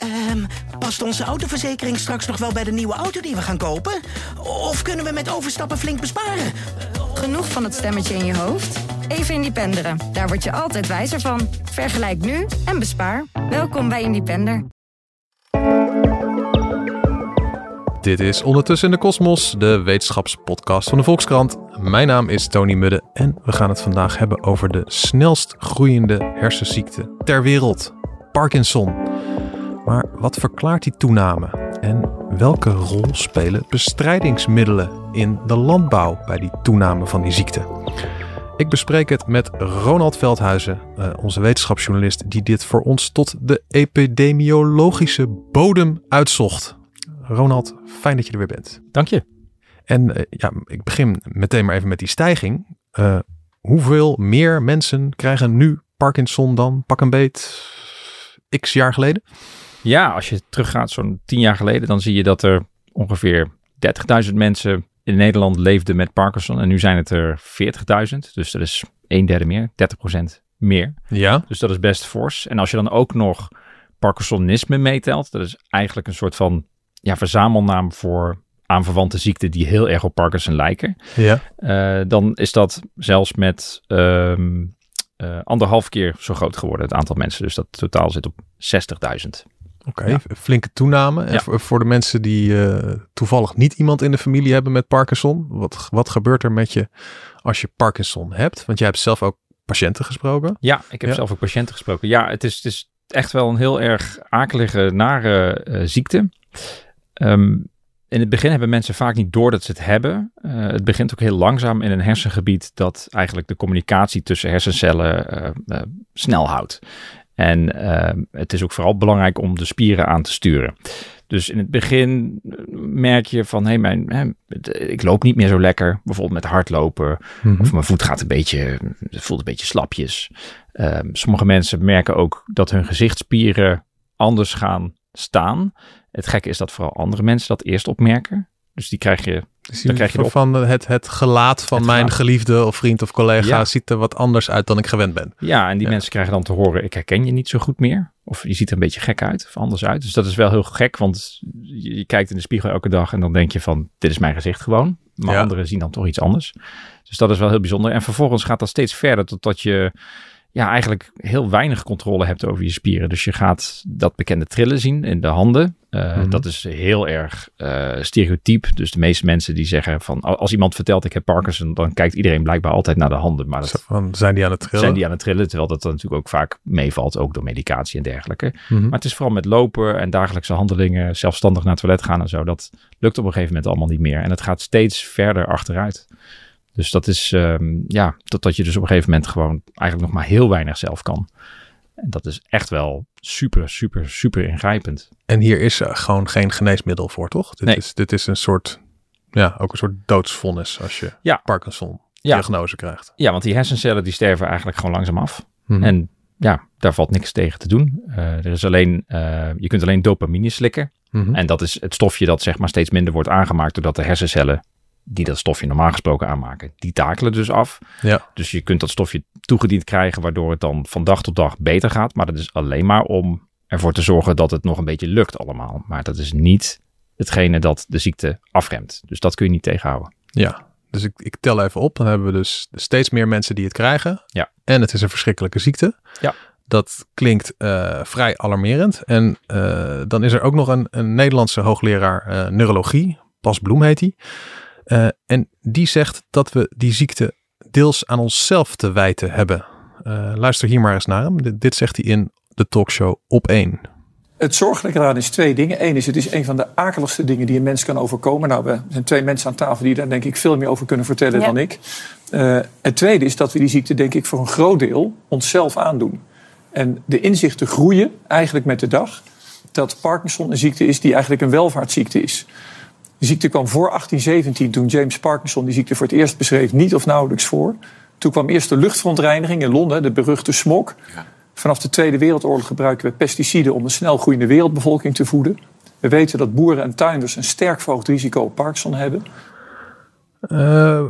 Ehm, past onze autoverzekering straks nog wel bij de nieuwe auto die we gaan kopen? Of kunnen we met overstappen flink besparen? Genoeg van het stemmetje in je hoofd? Even Independeren. Daar word je altijd wijzer van. Vergelijk nu en bespaar. Welkom bij Independer. Dit is Ondertussen in de Kosmos, de wetenschapspodcast van de Volkskrant. Mijn naam is Tony Mudde en we gaan het vandaag hebben over de snelst groeiende hersenziekte ter wereld, Parkinson. Maar wat verklaart die toename en welke rol spelen bestrijdingsmiddelen in de landbouw bij die toename van die ziekte? Ik bespreek het met Ronald Veldhuizen, eh, onze wetenschapsjournalist, die dit voor ons tot de epidemiologische bodem uitzocht. Ronald, fijn dat je er weer bent. Dank je. En uh, ja, ik begin meteen maar even met die stijging. Uh, hoeveel meer mensen krijgen nu Parkinson dan pak een beet x jaar geleden? Ja, als je teruggaat zo'n tien jaar geleden, dan zie je dat er ongeveer 30.000 mensen in Nederland leefden met Parkinson. En nu zijn het er 40.000. Dus dat is een derde meer, 30% meer. Ja. Dus dat is best fors. En als je dan ook nog Parkinsonisme meetelt, dat is eigenlijk een soort van ja, verzamelnaam voor aanverwante ziekten die heel erg op Parkinson lijken. Ja. Uh, dan is dat zelfs met um, uh, anderhalf keer zo groot geworden, het aantal mensen. Dus dat totaal zit op 60.000. Oké, okay, ja. flinke toename. En ja. voor, voor, de mensen die uh, toevallig niet iemand in de familie hebben met Parkinson, wat, wat gebeurt er met je als je Parkinson hebt? Want jij hebt zelf ook patiënten gesproken. Ja, ik heb zelf ook patiënten gesproken. Ja, het is, het is echt wel een heel erg akelige, nare uh, ziekte. Um, in het begin hebben mensen vaak niet door dat ze het hebben. Uh, het begint ook heel langzaam in een hersengebied dat eigenlijk de communicatie tussen hersencellen uh, uh, snel houdt. En het is ook vooral belangrijk om de spieren aan te sturen. Dus in het begin merk je van, hé, hey, mijn, hè, ik loop niet meer zo lekker. Bijvoorbeeld met hardlopen. Mm-hmm. Of mijn voet gaat een beetje, het voelt een beetje slapjes. Ehm, sommige mensen merken ook dat hun gezichtsspieren anders gaan staan. Het gekke is dat vooral andere mensen dat eerst opmerken. Dus die krijg je. Dus dan krijg je van het, het gelaat van het mijn gelaat. geliefde of vriend of collega ja. ziet er wat anders uit dan ik gewend ben. Ja, en die ja. mensen krijgen dan te horen: ik herken je niet zo goed meer. Of je ziet er een beetje gek uit of anders uit. Dus dat is wel heel gek, want je, je kijkt in de spiegel elke dag en dan denk je van: dit is mijn gezicht gewoon. Maar ja. anderen zien dan toch iets anders. Dus dat is wel heel bijzonder. En vervolgens gaat dat steeds verder totdat je ja, eigenlijk heel weinig controle hebt over je spieren. Dus je gaat dat bekende trillen zien in de handen. Uh, mm-hmm. Dat is heel erg uh, stereotyp. Dus de meeste mensen die zeggen van... als iemand vertelt ik heb Parkinson... dan kijkt iedereen blijkbaar altijd naar de handen. Maar dat, van, zijn die aan het trillen? Zijn die aan het trillen, terwijl dat natuurlijk ook vaak meevalt. Ook door medicatie en dergelijke. Mm-hmm. Maar het is vooral met lopen en dagelijkse handelingen... zelfstandig naar het toilet gaan en zo. Dat lukt op een gegeven moment allemaal niet meer. En het gaat steeds verder achteruit. Dus dat is, um, ja, totdat je dus op een gegeven moment gewoon eigenlijk nog maar heel weinig zelf kan. En dat is echt wel super, super, super ingrijpend. En hier is uh, gewoon geen geneesmiddel voor, toch? Dit, nee. is, dit is een soort, ja, ook een soort doodsvonnis als je ja. Parkinson diagnose ja. krijgt. Ja, want die hersencellen die sterven eigenlijk gewoon langzaam af. Mm-hmm. En ja, daar valt niks tegen te doen. Uh, er is alleen, uh, je kunt alleen dopamine slikken. Mm-hmm. En dat is het stofje dat zeg maar steeds minder wordt aangemaakt doordat de hersencellen die dat stofje normaal gesproken aanmaken, die takelen dus af. Ja. Dus je kunt dat stofje toegediend krijgen, waardoor het dan van dag tot dag beter gaat. Maar dat is alleen maar om ervoor te zorgen dat het nog een beetje lukt allemaal. Maar dat is niet hetgene dat de ziekte afremt. Dus dat kun je niet tegenhouden. Ja, dus ik, ik tel even op. Dan hebben we dus steeds meer mensen die het krijgen. Ja. En het is een verschrikkelijke ziekte. Ja. Dat klinkt uh, vrij alarmerend. En uh, dan is er ook nog een, een Nederlandse hoogleraar uh, neurologie. Bas Bloem heet hij. Uh, en die zegt dat we die ziekte deels aan onszelf te wijten hebben. Uh, luister hier maar eens naar hem. D dit zegt hij in de talkshow op 1. Het zorgelijke eraan is twee dingen. Eén is, het is een van de akeligste dingen die een mens kan overkomen. Nou, we zijn twee mensen aan tafel die daar denk ik veel meer over kunnen vertellen ja. dan ik. Uh, het tweede is dat we die ziekte denk ik voor een groot deel onszelf aandoen. En de inzichten groeien eigenlijk met de dag dat Parkinson een ziekte is die eigenlijk een welvaartsziekte is. De ziekte kwam voor 1817, toen James Parkinson die ziekte voor het eerst beschreef, niet of nauwelijks voor. Toen kwam eerst de luchtverontreiniging in Londen, de beruchte smog. Ja. Vanaf de Tweede Wereldoorlog gebruiken we pesticiden om een snel groeiende wereldbevolking te voeden. We weten dat boeren en tuinders een sterk verhoogd risico op Parkinson hebben. Uh,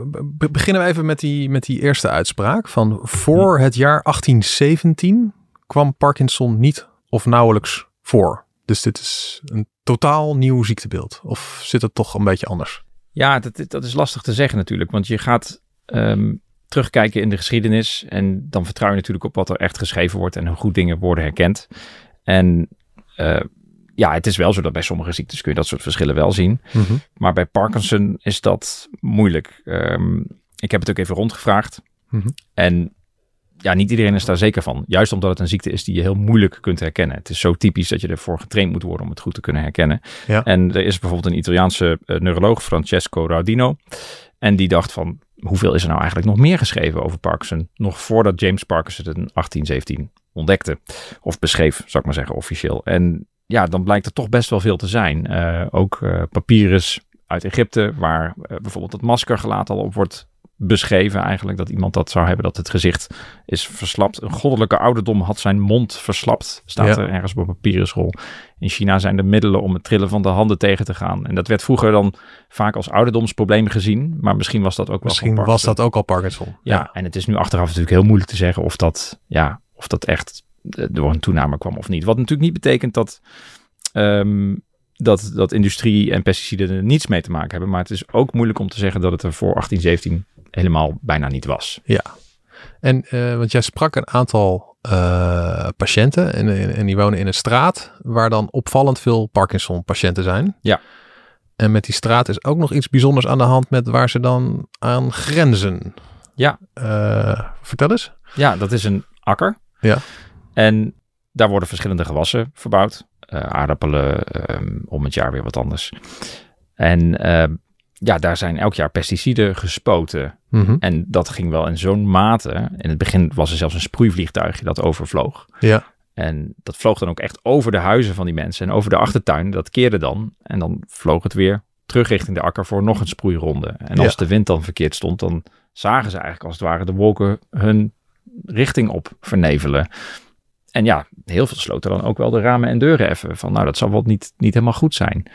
beginnen we even met die, met die eerste uitspraak. Van voor het jaar 1817 kwam Parkinson niet of nauwelijks voor. Dus dit is een totaal nieuw ziektebeeld. Of zit het toch een beetje anders? Ja, dat, dat is lastig te zeggen natuurlijk. Want je gaat ehm, terugkijken in de geschiedenis. En dan vertrouw je natuurlijk op wat er echt geschreven wordt en hoe goed dingen worden herkend. En uh, ja, het is wel zo dat bij sommige ziektes kun je dat soort verschillen wel zien. Mhm. Maar bij Parkinson is dat moeilijk. Ehm, ik heb het ook even rondgevraagd. Mhm. En ja, niet iedereen is daar zeker van. Juist omdat het een ziekte is die je heel moeilijk kunt herkennen. Het is zo typisch dat je ervoor getraind moet worden om het goed te kunnen herkennen. Ja. En er is bijvoorbeeld een Italiaanse eh, neuroloog, Francesco Raudino. En die dacht van, hoeveel is er nou eigenlijk nog meer geschreven over Parkinson? Nog voordat James Parkinson het in 1817 ontdekte. Of beschreef, zou ik maar zeggen, officieel. En ja, dan blijkt er toch best wel veel te zijn. Eh, ook eh, papyrus uit Egypte, waar bijvoorbeeld het maskergelaat al op wordt beschreven eigenlijk. Dat iemand dat zou hebben, dat het gezicht is verslapt. Een goddelijke ouderdom had zijn mond verslapt, staat Ja. er ergens op een papyrusrol. In China zijn er middelen om het trillen van de handen tegen te gaan. En dat werd vroeger dan vaak als ouderdomsprobleem gezien. Maar misschien was dat ook wel Misschien was dat ook al Parkinson. Ja, en het is nu achteraf natuurlijk heel moeilijk te zeggen of dat, ja, of dat echt eh, door een toename kwam of niet. Wat natuurlijk niet betekent dat, ehm, dat, dat industrie en pesticiden er niets mee te maken hebben. Maar het is ook moeilijk om te zeggen dat het er voor 1817 helemaal bijna niet was. En eh, want jij sprak een aantal eh, patiënten en, en, en die wonen in een straat waar dan opvallend veel Parkinson-patiënten zijn. Ja. En met die straat is ook nog iets bijzonders aan de hand met waar ze dan aan grenzen. Ja. Eh, vertel eens. Ja, dat is een akker. Ja. En daar worden verschillende gewassen verbouwd. Eh, aardappelen, ehm, om het jaar weer wat anders. En ehm, ja, daar zijn elk jaar pesticiden gespoten. Mhm. En dat ging wel in zo'n mate. In het begin was er zelfs een sproeivliegtuigje dat overvloog. Ja. En dat vloog dan ook echt over de huizen van die mensen en over de achtertuin. Dat keerde dan. En dan vloog het weer terug richting de akker voor nog een sproeironde. En als Ja. de wind dan verkeerd stond, dan zagen ze eigenlijk als het ware de wolken hun richting op vernevelen. En ja, heel veel sloten dan ook wel de ramen en deuren even. Van nou, dat zal wel niet, niet helemaal goed zijn.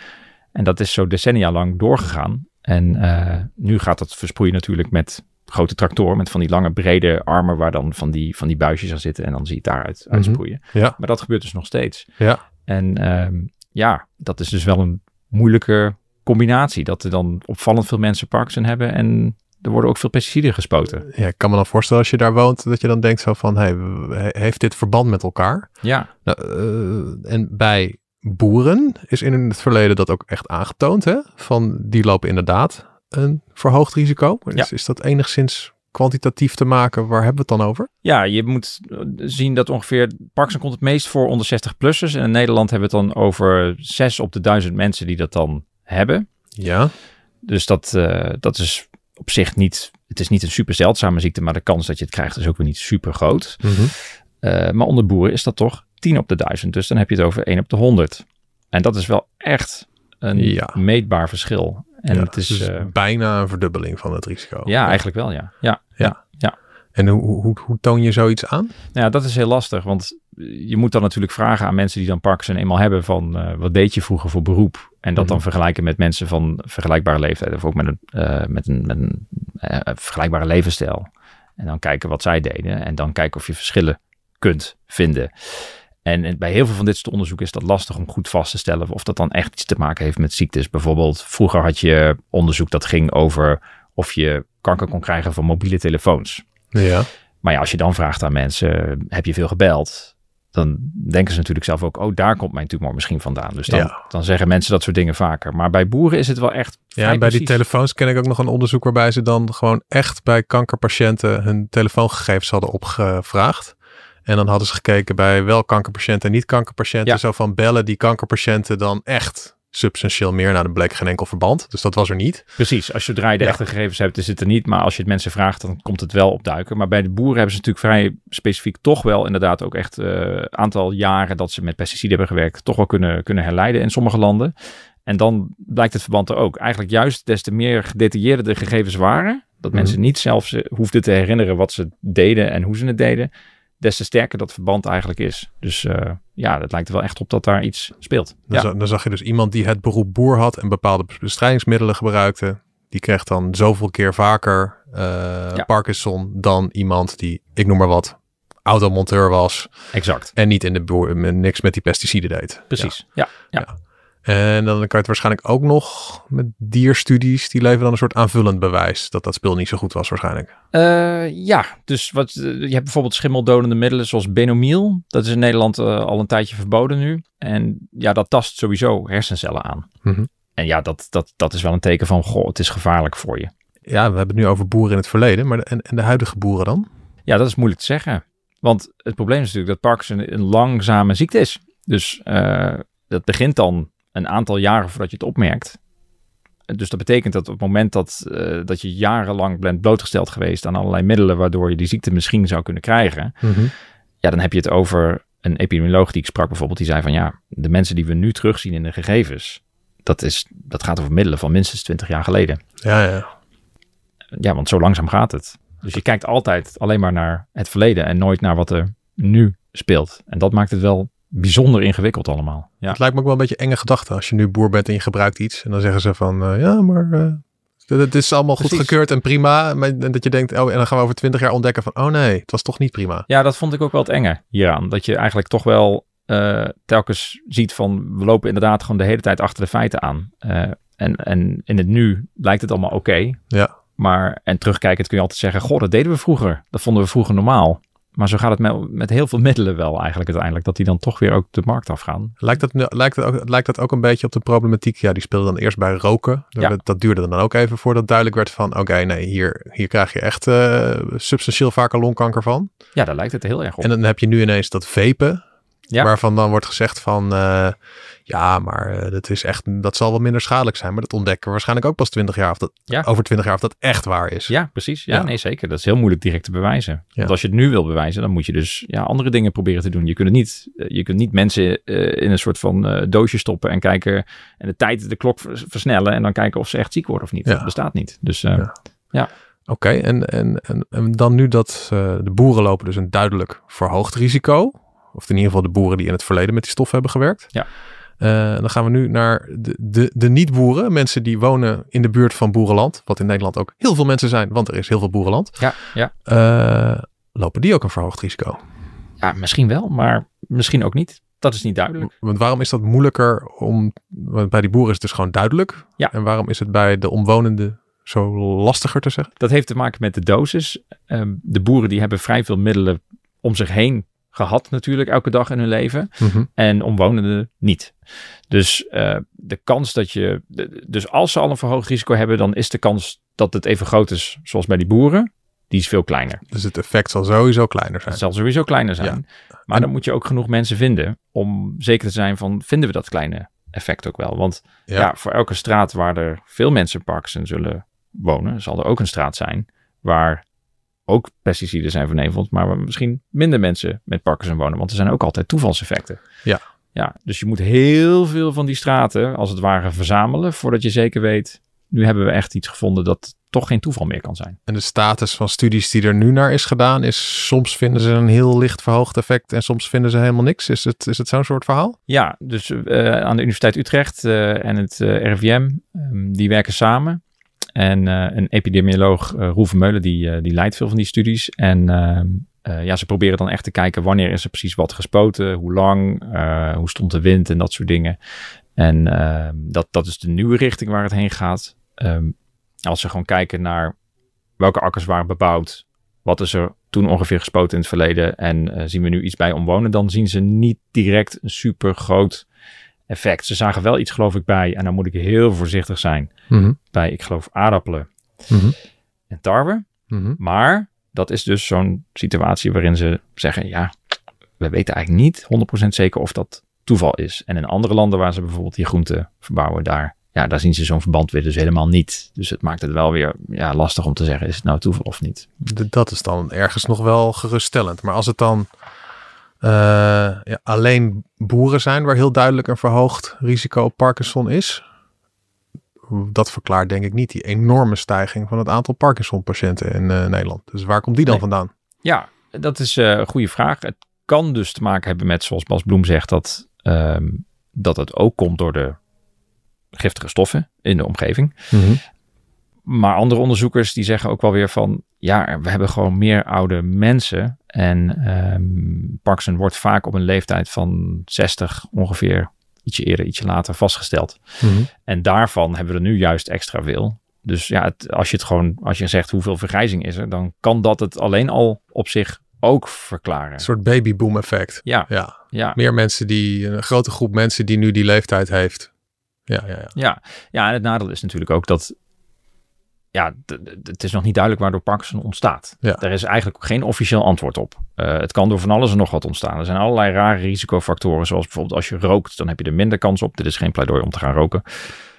En dat is zo decennia lang doorgegaan. En eh, nu gaat dat versproeien natuurlijk met grote tractoren. Met van die lange brede armen waar dan van die, van die buisjes aan zitten. En dan zie je het daaruit Mhm. uitsproeien. Ja. Maar dat gebeurt dus nog steeds. Ja. En ehm, ja, dat is dus wel een moeilijke combinatie. Dat er dan opvallend veel mensen Parkinson hebben. En er worden ook veel pesticiden gespoten. ja, ik kan me dan voorstellen als je daar woont dat je dan denkt zo van, hey, he- heeft dit verband met elkaar? Ja, Nou, eh, en bij boeren is in het verleden dat ook echt aangetoond, hè? Van die lopen inderdaad een verhoogd risico. Is, Ja. is dat enigszins kwantitatief te maken? Waar hebben we het dan over? Ja, je moet eh, zien dat ongeveer Parkinson komt het meest voor onder 60-plussers. En in Nederland hebben we het dan over 6 op de 1000 mensen die dat dan hebben. Ja. Dus dat, eh, dat is op zich niet, het is niet een super zeldzame ziekte, maar de kans dat je het krijgt is ook weer niet super groot. Eh, maar onder boeren is dat toch 10 op de 1000. Dus dan heb je het over 1 op de 100. En dat is wel echt een Ja. meetbaar verschil. En ja, het is, dus eh, bijna een verdubbeling van het risico. ja, eigenlijk wel, ja. Ja, En hoe, hoe, hoe, toon je zoiets aan? Nou ja, dat is heel lastig, want je moet dan natuurlijk vragen aan mensen die dan Parkinson eenmaal hebben van eh, wat deed je vroeger voor beroep? En dat dan Mhm. vergelijken met mensen van vergelijkbare leeftijd of ook met een, eh, met een, met een eh, vergelijkbare levensstijl. En dan kijken wat zij deden en dan kijken of je verschillen kunt vinden. En en bij heel veel van dit soort onderzoek is dat lastig om goed vast te stellen of dat dan echt iets te maken heeft met ziektes. Bijvoorbeeld, vroeger had je onderzoek dat ging over of je kanker kon krijgen van mobiele telefoons. Ja. Maar ja, als je dan vraagt aan mensen, heb je veel gebeld? Dan denken ze natuurlijk zelf ook, oh, daar komt mijn tumor misschien vandaan. Dus dan, Ja. dan zeggen mensen dat soort dingen vaker. Maar bij boeren is het wel echt Ja, bij die telefoons ken ik ook nog een onderzoek waarbij ze dan gewoon echt bij kankerpatiënten hun telefoongegevens hadden opgevraagd. En dan hadden ze gekeken bij wel kankerpatiënten en niet kankerpatiënten. Ja. Zo van bellen die kankerpatiënten dan echt substantieel meer. Nou, dan bleek geen enkel verband. Dus dat was er niet. Precies, als zodra je de Ja. echte gegevens hebt, is het er niet. Maar als je het mensen vraagt, dan komt het wel opduiken. Maar bij de boeren hebben ze natuurlijk vrij specifiek toch wel inderdaad ook echt een aantal jaren dat ze met pesticiden hebben gewerkt, toch wel kunnen, kunnen herleiden in sommige landen. En dan blijkt het verband er ook. Eigenlijk juist des te meer gedetailleerder de gegevens waren, dat Mhm. mensen niet zelf ze hoefden te herinneren wat ze deden en hoe ze het deden, des te sterker dat verband eigenlijk is. Dus eh, ja, het lijkt er wel echt op dat daar iets speelt. Dan, Ja. za- dan zag je dus iemand die het beroep boer had en bepaalde bestrijdingsmiddelen gebruikte. Die kreeg dan zoveel keer vaker eh, Ja. Parkinson dan iemand die, ik noem maar wat, automonteur was. Exact. En niet in de boer, niks met die pesticiden deed. Precies. Ja. ja. ja. En dan kan je het waarschijnlijk ook nog met dierstudies, die leveren dan een soort aanvullend bewijs dat dat spul niet zo goed was waarschijnlijk. Uh, ja, dus wat, je hebt bijvoorbeeld schimmeldodende middelen zoals benomiel. Dat is in Nederland uh, al een tijdje verboden nu. En ja, dat tast sowieso hersencellen aan. Mm -hmm. En ja, dat, dat, dat is wel een teken van, goh, het is gevaarlijk voor je. Ja, we hebben het nu over boeren in het verleden, maar de, en, en de huidige boeren dan? Ja, dat is moeilijk te zeggen. Want het probleem is natuurlijk dat Parkinson een langzame ziekte is. Dus uh, dat begint dan een aantal jaren voordat je het opmerkt. Dus dat betekent dat op het moment dat, uh, dat je jarenlang bent blootgesteld geweest aan allerlei middelen waardoor je die ziekte misschien zou kunnen krijgen, mm -hmm. ja, dan heb je het over een epidemioloog die ik sprak bijvoorbeeld, die zei van ja, de mensen die we nu terugzien in de gegevens, dat, is, dat gaat over middelen van minstens 20 jaar geleden. Ja, ja. Ja, want zo langzaam gaat het. Dus je kijkt altijd alleen maar naar het verleden en nooit naar wat er nu speelt. En dat maakt het wel bijzonder ingewikkeld allemaal. Ja. Het lijkt me ook wel een beetje enge gedachte als je nu boer bent en je gebruikt iets. En dan zeggen ze van, uh, ja, maar uh, het is allemaal goed gekeurd en prima. En dat je denkt, oh, en dan gaan we over twintig jaar ontdekken van, oh nee, het was toch niet prima. Ja, dat vond ik ook wel het enge hieraan. Dat je eigenlijk toch wel uh, telkens ziet van, we lopen inderdaad gewoon de hele tijd achter de feiten aan. en, en in het nu lijkt het allemaal oké. Okay, ja. Maar, en terugkijkend kun je altijd zeggen, goh, dat deden we vroeger. Dat vonden we vroeger normaal. Maar zo gaat het met, met heel veel middelen wel eigenlijk uiteindelijk. Dat die dan toch weer ook de markt afgaan. Lijkt dat, lijkt, dat ook, lijkt dat ook een beetje op de problematiek? Ja, die speelde dan eerst bij roken. Ja. Dat, dat, duurde dan ook even voordat duidelijk werd van... oké, nee, hier, hier krijg je echt uh, substantieel vaker longkanker van. Ja, daar lijkt het heel erg op. En dan heb je nu ineens dat vapen. Ja. Waarvan dan wordt gezegd van... Uh, ja, maar uh, dat is echt, dat zal wel minder schadelijk zijn. Maar dat ontdekken we waarschijnlijk ook pas 20 jaar of dat ja. over 20 jaar of dat echt waar is. Ja, precies. Ja, ja, nee, zeker. Dat is heel moeilijk direct te bewijzen. Want als je het nu wil bewijzen, dan moet je dus ja, andere dingen proberen te doen. Je kunt het niet, je kunt niet mensen in een soort van doosje stoppen en kijken en de tijd, de klok versnellen en dan kijken of ze echt ziek worden of niet. Dat bestaat niet. Dus ja. Oké, okay, en, en, en, en dan nu dat de boeren lopen dus een duidelijk verhoogd risico. Of in ieder geval de boeren die in het verleden met die stof hebben gewerkt. Ja. Uh, dan gaan we nu naar de, de, de niet-boeren. Mensen die wonen in de buurt van boerenland. Wat in Nederland ook heel veel mensen zijn, want er is heel veel boerenland. Ja, ja. Uh, lopen die ook een verhoogd risico? Ja, misschien wel, maar misschien ook niet. Dat is niet duidelijk. Want waarom is dat moeilijker om... Want bij die boeren is het dus gewoon duidelijk. Ja. En waarom is het bij de omwonenden zo lastiger te zeggen? Dat heeft te maken met de dosis. Um, de boeren die hebben vrij veel middelen om zich heen gehad natuurlijk elke dag in hun leven. Mm-hmm. En omwonenden niet. Dus uh, de kans dat je... Dus als ze al een verhoogd risico hebben... dan is de kans dat het even groot is zoals bij die boeren... die is veel kleiner. Dus het effect zal sowieso kleiner zijn. Het zal sowieso kleiner zijn. Ja. Maar en... dan moet je ook genoeg mensen vinden... om zeker te zijn van... vinden we dat kleine effect ook wel? Want ja, ja voor elke straat waar er veel mensen Parkinson zullen wonen... zal er ook een straat zijn waar ook pesticiden zijn verneveld, maar misschien minder mensen met Parkinson wonen. Want er zijn ook altijd toevalseffecten. Ja. Ja, dus je moet heel veel van die straten, als het ware, verzamelen voordat je zeker weet, nu hebben we echt iets gevonden dat toch geen toeval meer kan zijn. En de status van studies die er nu naar is gedaan, is soms vinden ze een heel licht verhoogd effect en soms vinden ze helemaal niks. Is het, is het zo'n soort verhaal? Ja, dus uh, aan de Universiteit Utrecht uh, en het uh, RIVM, um, die werken samen. En uh, een epidemioloog, uh, Roel Vermeulen, die, uh, die leidt veel van die studies. En ja, ze proberen dan echt te kijken wanneer is er precies wat gespoten, hoe lang, hoe stond de wind en dat soort dingen. En ehm, dat, dat is de nieuwe richting waar het heen gaat. Um, als ze gewoon kijken naar welke akkers waren bebouwd, wat is er toen ongeveer gespoten in het verleden en zien we nu iets bij omwonen, dan zien ze niet direct een super groot effect. Ze zagen wel iets, geloof ik, bij, en dan moet ik heel voorzichtig zijn, mm-hmm. bij, ik geloof, aardappelen mm-hmm. en tarwe. Mm-hmm. Maar dat is dus zo'n situatie waarin ze zeggen, ja, we weten eigenlijk niet 100% zeker of dat toeval is. En in andere landen waar ze bijvoorbeeld die groenten verbouwen, daar, ja, daar zien ze zo'n verband weer dus helemaal niet. Dus het maakt het wel weer ja, lastig om te zeggen, is het nou toeval of niet? Dat is dan ergens nog wel geruststellend. Maar als het dan ja, alleen boeren zijn waar heel duidelijk een verhoogd risico op Parkinson is. Dat verklaart denk ik niet die enorme stijging van het aantal Parkinson-patiënten in uh, Nederland. Dus waar komt die dan nee. vandaan? Ja, dat is uh, een goede vraag. Het kan dus te maken hebben met, zoals Bas Bloem zegt, dat, um, dat het ook komt door de giftige stoffen in de omgeving. Mm-hmm. Maar andere onderzoekers die zeggen ook wel weer van, ja, we hebben gewoon meer oude mensen En um, Parkinson wordt vaak op een leeftijd van 60 ongeveer, ietsje eerder, ietsje later vastgesteld. Mhm. En daarvan hebben we er nu juist extra veel. Dus ja, het, als je het gewoon, als je zegt hoeveel vergrijzing is er, dan kan dat het alleen al op zich ook verklaren. Een soort babyboom effect. Ja, Ja, ja, meer mensen die, een grote groep mensen die nu die leeftijd heeft. Ja, ja, ja. ja. Ja, en het nadeel is natuurlijk ook dat, ja, het is nog niet duidelijk waardoor Parkinson ontstaat. Ja. Er is eigenlijk geen officieel antwoord op. Eh, het kan door van alles en nog wat ontstaan. Er zijn allerlei rare risicofactoren, zoals bijvoorbeeld als je rookt, dan heb je er minder kans op. Dit is geen pleidooi om te gaan roken.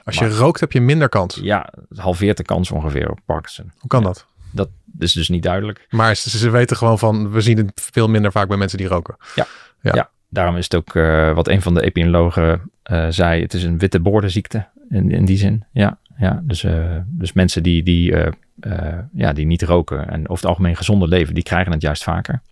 Als je rookt heb je minder kans. Ja, het halveert de kans ongeveer op Parkinson. Hoe kan dat? Dat is dus niet duidelijk. Maar ze, ze weten gewoon van, we zien het veel minder vaak bij mensen die roken. Ja. Ja, daarom is het ook eh, wat een van de epidemiologen eh, zei. Het is een witte boordenziekte in, in die zin. Ja, ja dus, eh, dus mensen die, die, eh, eh, ja, die niet roken en over het algemeen gezonder leven, die krijgen het juist vaker.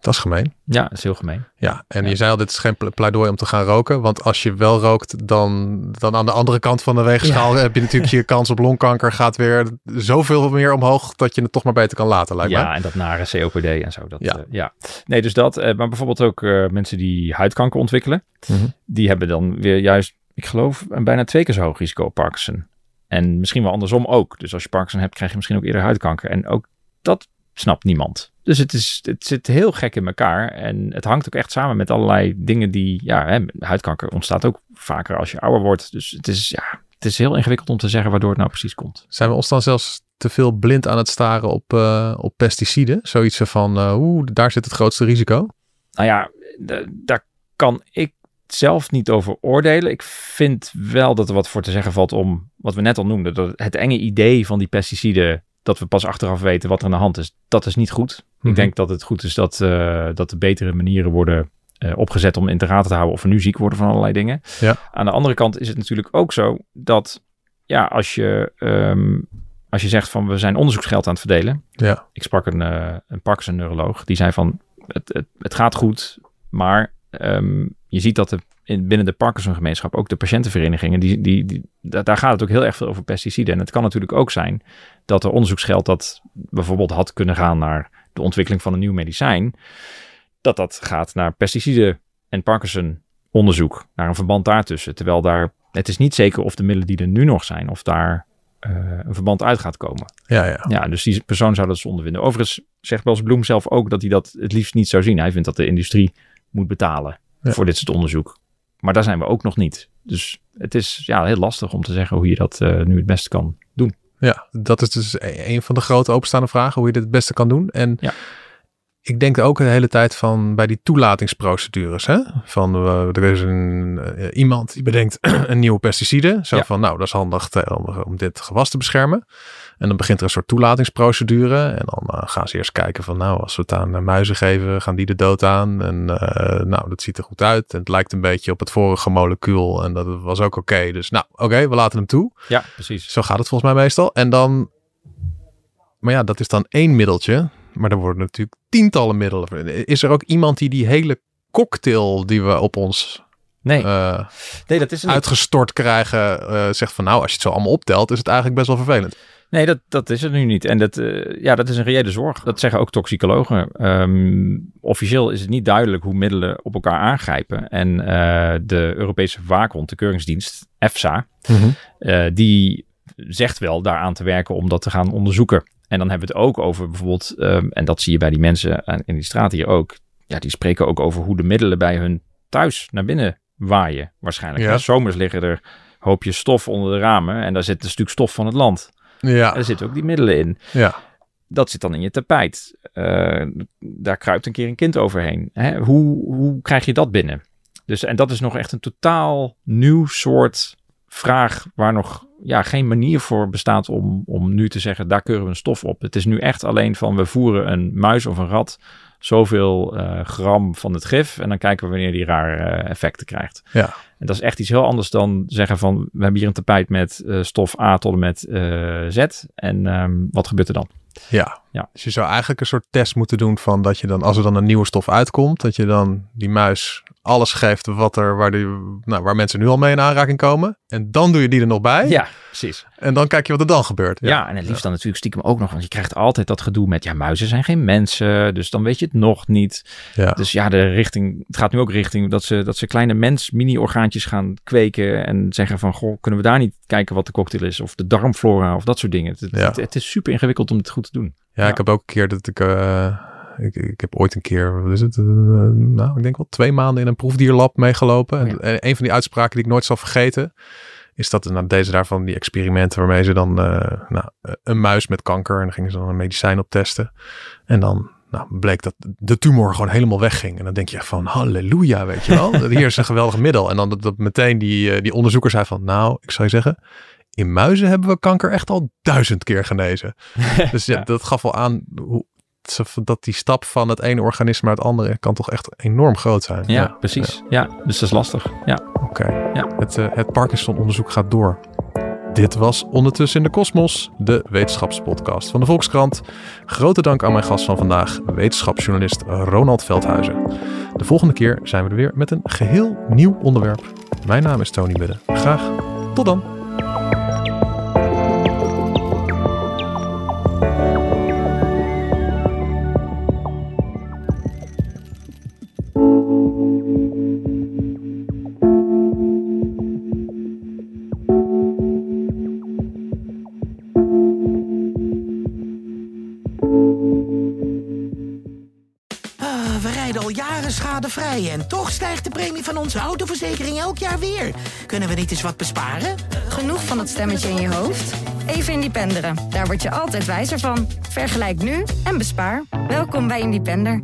Dat is gemeen. Ja, dat is heel gemeen. Ja, en Ja. je zei al, dit is geen ple- pleidooi om te gaan roken. Want als je wel rookt, dan, dan aan de andere kant van de weegschaal heb je natuurlijk je kans op longkanker gaat weer zoveel meer omhoog dat je het toch maar beter kan laten, lijkt ja, mij. en dat nare COPD en zo. Dat, Ja. ja. ja. Nee, dus dat. maar bijvoorbeeld ook mensen die huidkanker ontwikkelen. Mhm. Die hebben dan weer juist, ik geloof, een bijna twee keer zo hoog risico op Parkinson. En misschien wel andersom ook. Dus als je Parkinson hebt, krijg je misschien ook eerder huidkanker. En ook dat snapt niemand. Dus het, is, het zit heel gek in elkaar. En het hangt ook echt samen met allerlei dingen die... Ja, hè, huidkanker ontstaat ook vaker als je ouder wordt. Dus het is, ja, het is heel ingewikkeld om te zeggen waardoor het nou precies komt. Zijn we ons dan zelfs te veel blind aan het staren op, eh, op pesticiden? Zoiets van, eh oeh, daar zit het grootste risico. Nou ja, daar kan ik zelf niet over oordelen. Ik vind wel dat er wat voor te zeggen valt om wat we net al noemden. Dat het enge idee van die pesticiden, dat we pas achteraf weten wat er aan de hand is, dat is niet goed. Mhm. Ik denk dat het goed is dat, eh, dat er betere manieren worden eh, opgezet om in te raden te houden of we nu ziek worden van allerlei dingen. Ja. Aan de andere kant is het natuurlijk ook zo dat ja, als je, ehm, als je zegt van we zijn onderzoeksgeld aan het verdelen, Ja, ik sprak een, eh een Parkinson-neuroloog. Die zei van, het, het, het gaat goed, maar ehm, je ziet dat de, in, binnen de Parkinson-gemeenschap, ook de patiëntenverenigingen, die, die, die, da- daar gaat het ook heel erg veel over pesticiden. En het kan natuurlijk ook zijn dat er onderzoeksgeld dat bijvoorbeeld had kunnen gaan naar de ontwikkeling van een nieuw medicijn, dat dat gaat naar pesticiden en Parkinson-onderzoek, naar een verband daartussen. Terwijl daar, het is niet zeker of de middelen die er nu nog zijn, of daar eh, een verband uit gaat komen. ja, ja. Ja, dus die persoon zou dat zonde vinden. Overigens zegt Bels Bloem zelf ook dat hij dat het liefst niet zou zien. Hij vindt dat de industrie moet betalen Ja. voor dit soort onderzoek. Maar daar zijn we ook nog niet. Dus het is ja, heel lastig om te zeggen hoe je dat eh, nu het beste kan doen. Ja, dat is dus e- een van de grote openstaande vragen, hoe je dit het beste kan doen. En Ja. ik denk ook de hele tijd van bij die toelatingsprocedures. Hè? Van eh, er is een, eh, iemand die bedenkt een nieuwe pesticide. Zo Ja. van, nou, dat is handig om dit gewas te beschermen. En dan begint er een soort toelatingsprocedure. En dan eh, gaan ze eerst kijken van, nou, als we het aan eh, muizen geven, gaan die de dood aan. En eh, nou, dat ziet er goed uit. En het lijkt een beetje op het vorige molecuul. En dat was ook oké. Dus nou, oké, we laten hem toe. Ja, precies. Zo gaat het volgens mij meestal. En dan, maar ja, dat is dan één middeltje. Maar er worden natuurlijk tientallen middelen. Is er ook iemand die die hele cocktail die we op ons Nee, nee dat is uitgestort krijgen, zegt van nou, als je het zo allemaal optelt, is het eigenlijk best wel vervelend. Nee, dat, dat is het nu niet. En dat, eh, ja, dat is een reële zorg. Dat zeggen ook toxicologen. Ehm, officieel is het niet duidelijk hoe middelen op elkaar aangrijpen. En eh, de Europese waakhond, de keuringsdienst, EFSA, eh, die zegt wel daaraan te werken om dat te gaan onderzoeken. En dan hebben we het ook over bijvoorbeeld, ehm, en dat zie je bij die mensen in die straat hier ook. Ja, die spreken ook over hoe de middelen bij hun thuis naar binnen waaien. Waarschijnlijk. Ja. Zomers liggen er hoopjes stof onder de ramen. En daar zit een stuk stof van het land. Ja, En er zitten ook die middelen in. ja. Dat zit dan in je tapijt. Eh, daar kruipt een keer een kind overheen. Hè? Hoe, hoe krijg je dat binnen? Dus, en dat is nog echt een totaal nieuw soort vraag waar nog ja, geen manier voor bestaat om, om nu te zeggen, daar keuren we een stof op. Het is nu echt alleen van, we voeren een muis of een rat zoveel eh, gram van het gif en dan kijken we wanneer die rare eh, effecten krijgt. Ja. En dat is echt iets heel anders dan zeggen van, we hebben hier een tapijt met eh, stof A tot en met Z en ehm, wat gebeurt er dan? Ja. Ja. Dus je zou eigenlijk een soort test moeten doen van dat je dan, als er dan een nieuwe stof uitkomt, dat je dan die muis alles geeft wat er, waar, die, nou, waar mensen nu al mee in aanraking komen. En dan doe je die er nog bij. Ja, precies. En dan kijk je wat er dan gebeurt. Ja, en het liefst dan natuurlijk stiekem ook nog, want je krijgt altijd dat gedoe met, ja, muizen zijn geen mensen, dus dan weet je het nog niet. Ja. Dus ja, de richting, het gaat nu ook richting dat ze, dat ze kleine mens mini-orgaantjes gaan kweken en zeggen van, goh, kunnen we daar niet kijken wat de cocktail is, of de darmflora, of dat soort dingen. Het, het, Ja. het, het is super ingewikkeld om dit goed te doen. Ja, ik heb ook een keer dat ik, eh, ik, ik heb ooit een keer, wat is het, eh, nou, ik denk wel twee maanden in een proefdierlab meegelopen. En en een van die uitspraken die ik nooit zal vergeten, is dat nou, deze daarvan die experimenten waarmee ze dan eh, nou, een muis met kanker en dan gingen ze dan een medicijn op testen. En dan nou, bleek dat de tumor gewoon helemaal wegging. En dan denk je van halleluja, weet je wel. Hier is een geweldig middel. En dan dat, dat meteen die, eh, die onderzoeker zei van, nou, ik zou je zeggen, in muizen hebben we kanker echt al duizend keer genezen. Dus ja, Ja. dat gaf wel aan hoe, dat die stap van het ene organisme naar het andere kan toch echt enorm groot zijn. Ja, precies. Ja. dus dat is lastig. Ja. Oké. Ja. Het, eh, het Parkinson-onderzoek gaat door. Dit was Ondertussen in de Kosmos, de wetenschapspodcast van de Volkskrant. Grote dank aan mijn gast van vandaag, wetenschapsjournalist Ronald Veldhuizen. De volgende keer zijn we er weer met een geheel nieuw onderwerp. Mijn naam is Tony Budde. Graag tot dan. Van onze autoverzekering elk jaar weer. Kunnen we niet eens wat besparen? Genoeg van dat stemmetje in je hoofd? Even Independeren. Daar word je altijd wijzer van. Vergelijk nu en bespaar. Welkom bij Independer.